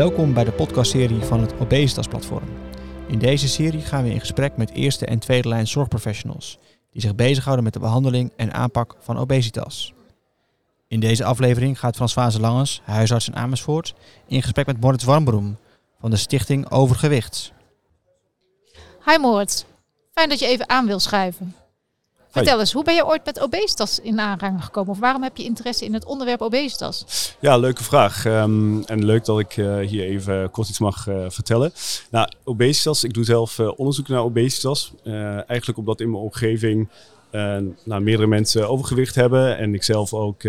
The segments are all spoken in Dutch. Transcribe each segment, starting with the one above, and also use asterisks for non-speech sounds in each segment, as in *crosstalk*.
Welkom bij de podcastserie van het Obesitas Platform. In deze serie gaan we in gesprek met eerste en tweede lijn zorgprofessionals die zich bezighouden met de behandeling en aanpak van obesitas. In deze aflevering gaat Françoise Langes, huisarts in Amersfoort, in gesprek met Moritz Warmbroem van de Stichting Overgewicht. Hi Moritz, fijn dat je even aan wil schuiven. Vertel eens, hoe ben je ooit met obesitas in aanraking gekomen? Of waarom heb je interesse in het onderwerp obesitas? Ja, leuke vraag. Ehm, en leuk dat ik uh, hier even kort iets mag uh, vertellen. Nou, obesitas, ik doe zelf uh, onderzoek naar obesitas. eigenlijk omdat in mijn omgeving nou, meerdere mensen overgewicht hebben. En ik zelf ook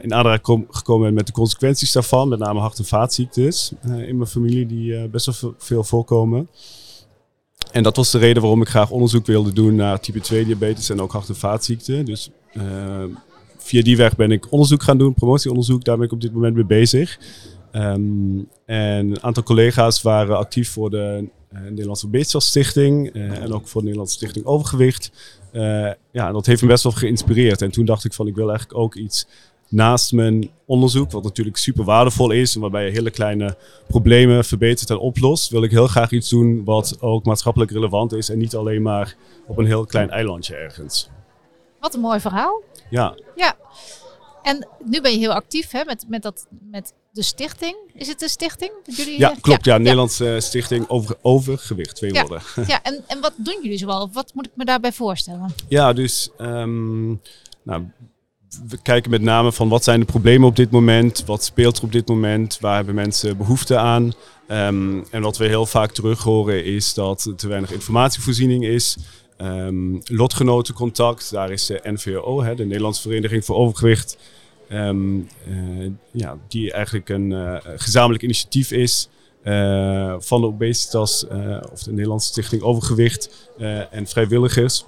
in aanraking gekomen ben met de consequenties daarvan. Met name hart- en vaatziektes in mijn familie die best wel veel voorkomen. En dat was de reden waarom ik graag onderzoek wilde doen naar type 2 diabetes en ook hart- en vaatziekten. Dus uh, via die weg ben ik onderzoek gaan doen, promotieonderzoek. Daar ben ik op dit moment mee bezig. Um, en een aantal collega's waren actief voor de uh, Nederlandse Obesitas-stichting uh, en ook voor de Nederlandse Stichting Overgewicht. ja, dat heeft me best wel geïnspireerd. En toen dacht ik van ik wil eigenlijk ook iets naast mijn onderzoek, wat natuurlijk super waardevol is en waarbij je hele kleine problemen verbetert en oplost, wil ik heel graag iets doen wat ook maatschappelijk relevant is en niet alleen maar op een heel klein eilandje ergens. Wat een mooi verhaal. Ja. Ja. En nu ben je heel actief hè, met, met, dat, met de stichting. Is het de stichting? Jullie, ja, klopt. Ja, ja Nederlandse Stichting over, Overgewicht, twee ja. woorden. *laughs* Ja, en, en wat doen jullie zoal? Wat moet ik me daarbij voorstellen? Ja, dus um, nou, we kijken met name van wat zijn de problemen op dit moment, wat speelt er op dit moment, waar hebben mensen behoefte aan. Um, en wat we heel vaak terug horen is dat er te weinig informatievoorziening is. Um, lotgenotencontact, daar is de NVO, hè, de Nederlandse Vereniging voor Overgewicht, um, uh, ja, die eigenlijk een uh, gezamenlijk initiatief is. Uh, van de Obesitas of de Nederlandse Stichting Overgewicht en vrijwilligers.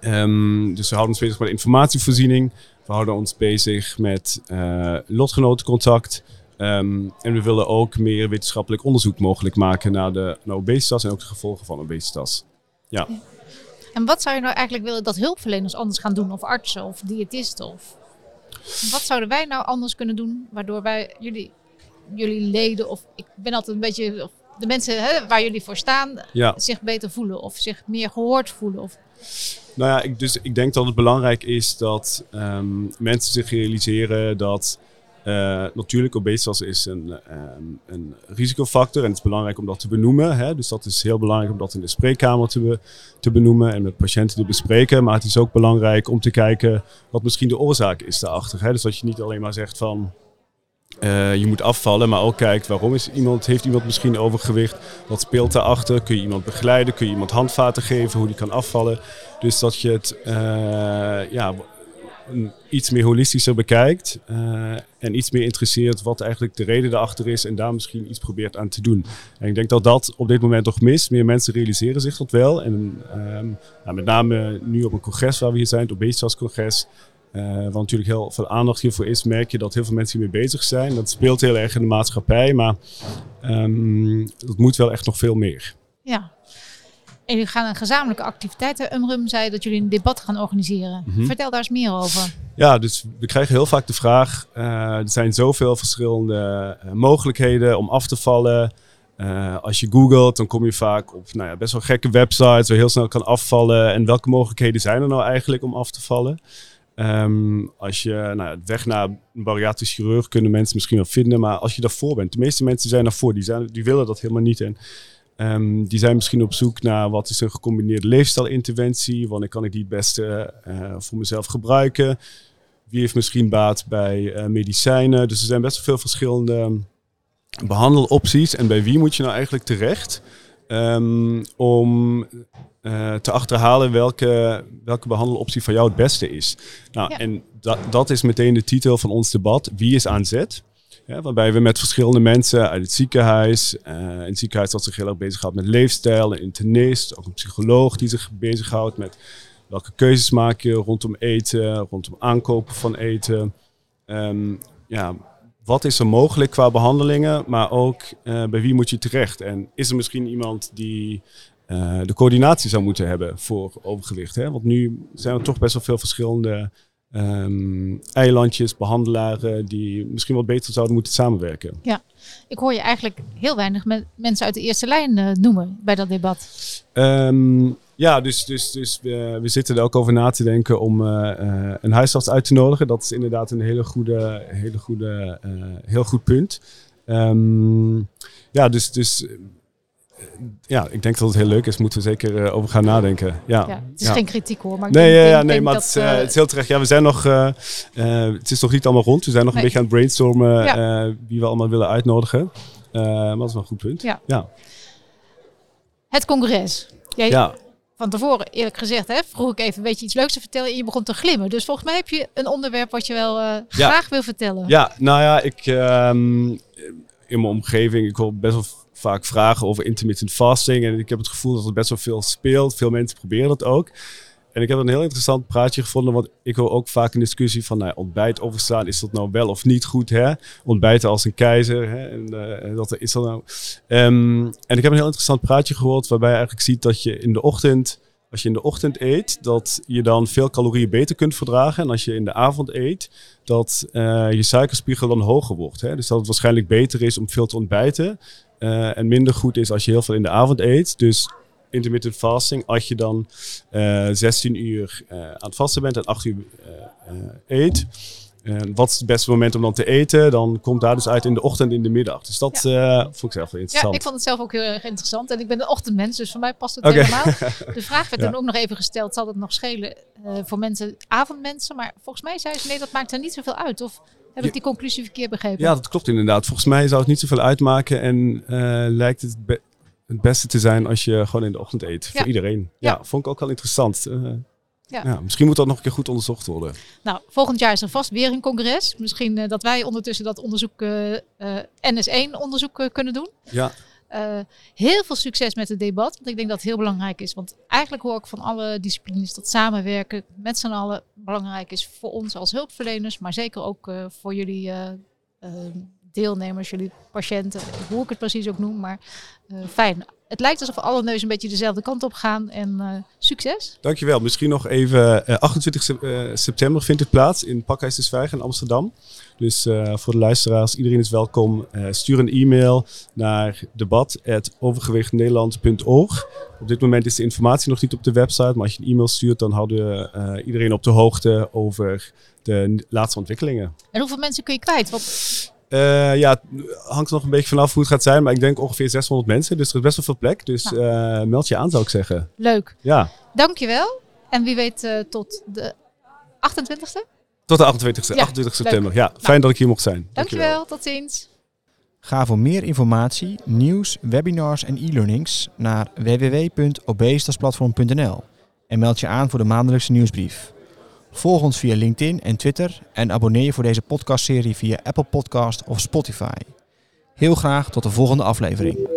Um, dus we houden ons bezig met informatievoorziening. We houden ons bezig met uh, lotgenotencontact. Um, en we willen ook meer wetenschappelijk onderzoek mogelijk maken naar, de, naar obesitas en ook de gevolgen van obesitas. Ja. En wat zou je nou eigenlijk willen dat hulpverleners anders gaan doen? Of artsen of diëtisten? Of... Wat zouden wij nou anders kunnen doen waardoor wij jullie, jullie leden of ik ben altijd een beetje... de mensen hè, waar jullie voor staan ja. zich beter voelen of zich meer gehoord voelen? Of... Nou ja, ik, dus ik denk dat het belangrijk is dat um, mensen zich realiseren dat uh, natuurlijk obesitas is een, um, een risicofactor en het is belangrijk om dat te benoemen. Hè? Dus dat is heel belangrijk om dat in de spreekkamer te, be, te benoemen en met patiënten te bespreken. Maar het is ook belangrijk om te kijken wat misschien de oorzaak is daarachter. Hè? Dus dat je niet alleen maar zegt van uh, je moet afvallen, maar ook kijkt waarom is iemand, heeft iemand misschien overgewicht? Wat speelt daarachter? Kun je iemand begeleiden? Kun je iemand handvaten geven hoe die kan afvallen? Dus dat je het uh, ja, iets meer holistischer bekijkt uh, en iets meer interesseert wat eigenlijk de reden daarachter is en daar misschien iets probeert aan te doen. En ik denk dat dat op dit moment nog mist. Meer mensen realiseren zich dat wel. En um, nou, met name nu op een congres waar we hier zijn, het Obesitas-congres, uh, wat natuurlijk heel veel aandacht hiervoor is, merk je dat heel veel mensen hiermee bezig zijn. Dat speelt heel erg in de maatschappij, maar um, dat moet wel echt nog veel meer. Ja. En jullie gaan een gezamenlijke activiteit. Umrum zei dat jullie een debat gaan organiseren. Mhm. Vertel daar eens meer over. Ja, dus we krijgen heel vaak de vraag: uh, er zijn zoveel verschillende uh, mogelijkheden om af te vallen. Uh, als je googelt, dan kom je vaak op nou ja, best wel gekke websites waar je heel snel kan afvallen. En welke mogelijkheden zijn er nou eigenlijk om af te vallen? Um, als je nou, weg naar een bariatrisch chirurg kunnen mensen misschien wel vinden, maar als je daarvoor bent, de meeste mensen zijn daarvoor, die, zijn, die willen dat helemaal niet. En um, die zijn misschien op zoek naar wat is een gecombineerde leefstijlinterventie, wanneer kan ik die het beste uh, voor mezelf gebruiken, wie heeft misschien baat bij uh, medicijnen. Dus er zijn best wel veel verschillende behandelopties en bij wie moet je nou eigenlijk terecht? Om uh, te achterhalen welke, welke behandeloptie voor jou het beste is. Nou, ja. En dat, dat is meteen de titel van ons debat. Wie is aan zet? Ja, waarbij we met verschillende mensen uit het ziekenhuis, uh, in het ziekenhuis dat zich heel erg bezighoudt met leefstijl, een internist, ook een psycholoog die zich bezighoudt met welke keuzes maak je rondom eten, rondom aankopen van eten. Um, ja, wat is er mogelijk qua behandelingen, maar ook uh, bij wie moet je terecht? En is er misschien iemand die uh, de coördinatie zou moeten hebben voor overgewicht? Hè? Want nu zijn er toch best wel veel verschillende ehm, eilandjes, behandelaren die misschien wat beter zouden moeten samenwerken. Ik hoor je eigenlijk heel weinig met mensen uit de eerste lijn eh, noemen bij dat debat. Ehm, ja, dus, dus, dus we, we zitten er ook over na te denken om eh, eh, een huisarts uit te nodigen. Dat is inderdaad een hele goede, hele goede, eh, heel goed punt. Ehm, ja, dus, dus eh, ja, ik denk dat het heel leuk is. Moeten we zeker eh, over gaan nadenken. Ja, Ja, het is ja. geen kritiek hoor, maar Nee, denk, ja, nee maar dat, het, is, eh, eh, het is heel terecht. Ja, we zijn nog, eh, eh, het is nog niet allemaal rond. We zijn nog Nee. een beetje aan het brainstormen eh, wie we allemaal willen uitnodigen. Eh, maar dat is wel een goed punt. Ja. het congres. Jij, ja. Van tevoren, eerlijk gezegd, hè, vroeg ik even, weet je iets leuks te vertellen? En je begon te glimmen. Dus volgens mij heb je een onderwerp wat je wel eh, graag wil vertellen. Ja, nou ja, ik ehm, in mijn omgeving, ik hoor best wel vaak vragen over intermittent fasting. En ik heb het gevoel dat er best wel veel speelt. Veel mensen proberen dat ook. En ik heb een heel interessant praatje gevonden, want ik hoor ook vaak een discussie van nou, ontbijt overstaan, is dat nou wel of niet goed? Hè? Ontbijten als een keizer, hè? En, eh, dat is dat nou. Ehm, en ik heb een heel interessant praatje gehoord, waarbij je eigenlijk ziet dat je in de ochtend, als je in de ochtend eet, dat je dan veel calorieën beter kunt verdragen. En als je in de avond eet, dat eh, je suikerspiegel dan hoger wordt. Hè? Dus dat het waarschijnlijk beter is om veel te ontbijten. Eh, en minder goed is als je heel veel in de avond eet. Dus intermittent fasting, als je dan eh 16 uur eh, aan het vasten bent en 8 uur eh, eh, eet. eh, wat is het beste moment om dan te eten? Dan komt daar dus uit in de ochtend en in de middag. Dus dat eh, vond ik zelf wel Ja, interessant. ik vond het zelf ook heel erg interessant. En ik ben een ochtendmens, dus voor mij past het helemaal. *laughs* De vraag werd Ja. toen ook nog even gesteld, zal het nog schelen eh, voor mensen, avondmensen? Maar volgens mij zei ze, nee, dat maakt er niet zoveel uit. Of heb ik die conclusie verkeerd begrepen? Ja, dat klopt inderdaad. Volgens mij zou het niet zoveel uitmaken en eh, lijkt het be- het beste te zijn als je gewoon in de ochtend eet. Ja. Voor iedereen. Ja, Ja. vond ik ook wel interessant. Eh, Ja. ja. misschien moet dat nog een keer goed onderzocht worden. Nou, volgend jaar is er vast weer een congres. Misschien eh, dat wij ondertussen dat onderzoek, eh, eh, NS1-onderzoek eh, kunnen doen. Ja, heel veel succes met het debat. Want ik denk dat het heel belangrijk is. Want eigenlijk hoor ik van alle disciplines dat samenwerken met z'n allen belangrijk is voor ons als hulpverleners. Maar zeker ook eh, voor jullie eh, eh, deelnemers, jullie patiënten. Hoe ik het precies ook noem. Maar fijn. Het lijkt alsof alle neuzen een beetje dezelfde kant op gaan. En eh, succes. dankjewel. Misschien nog even, eh, 28 sep- eh, september vindt het plaats in Pakhuis de Zwijger in Amsterdam. Dus eh, voor de luisteraars, iedereen is welkom. Eh, stuur een e-mail naar debat.overgewichtnederland.org. Op dit moment is de informatie nog niet op de website, maar als je een e-mail stuurt, dan houden we eh, iedereen op de hoogte over de laatste ontwikkelingen. En hoeveel mensen kun je kwijt? Want Eh, ja, het hangt er nog een beetje vanaf hoe het gaat zijn, maar ik denk ongeveer 600 mensen, dus er is best wel veel plek. Dus eh, meld je aan, zou ik zeggen. leuk. Ja, Dankjewel. En wie weet eh, tot de 28e. tot de 28, Ja, 28 september. Ja, fijn dat ik hier mocht zijn. Dankjewel. Tot ziens. Ga voor meer informatie, nieuws, webinars en e-learnings naar www.obesitasplatform.nl en meld je aan voor de maandelijkse nieuwsbrief. Volg ons via LinkedIn en Twitter en abonneer je voor deze podcastserie via Apple Podcast of Spotify. Heel graag tot de volgende aflevering.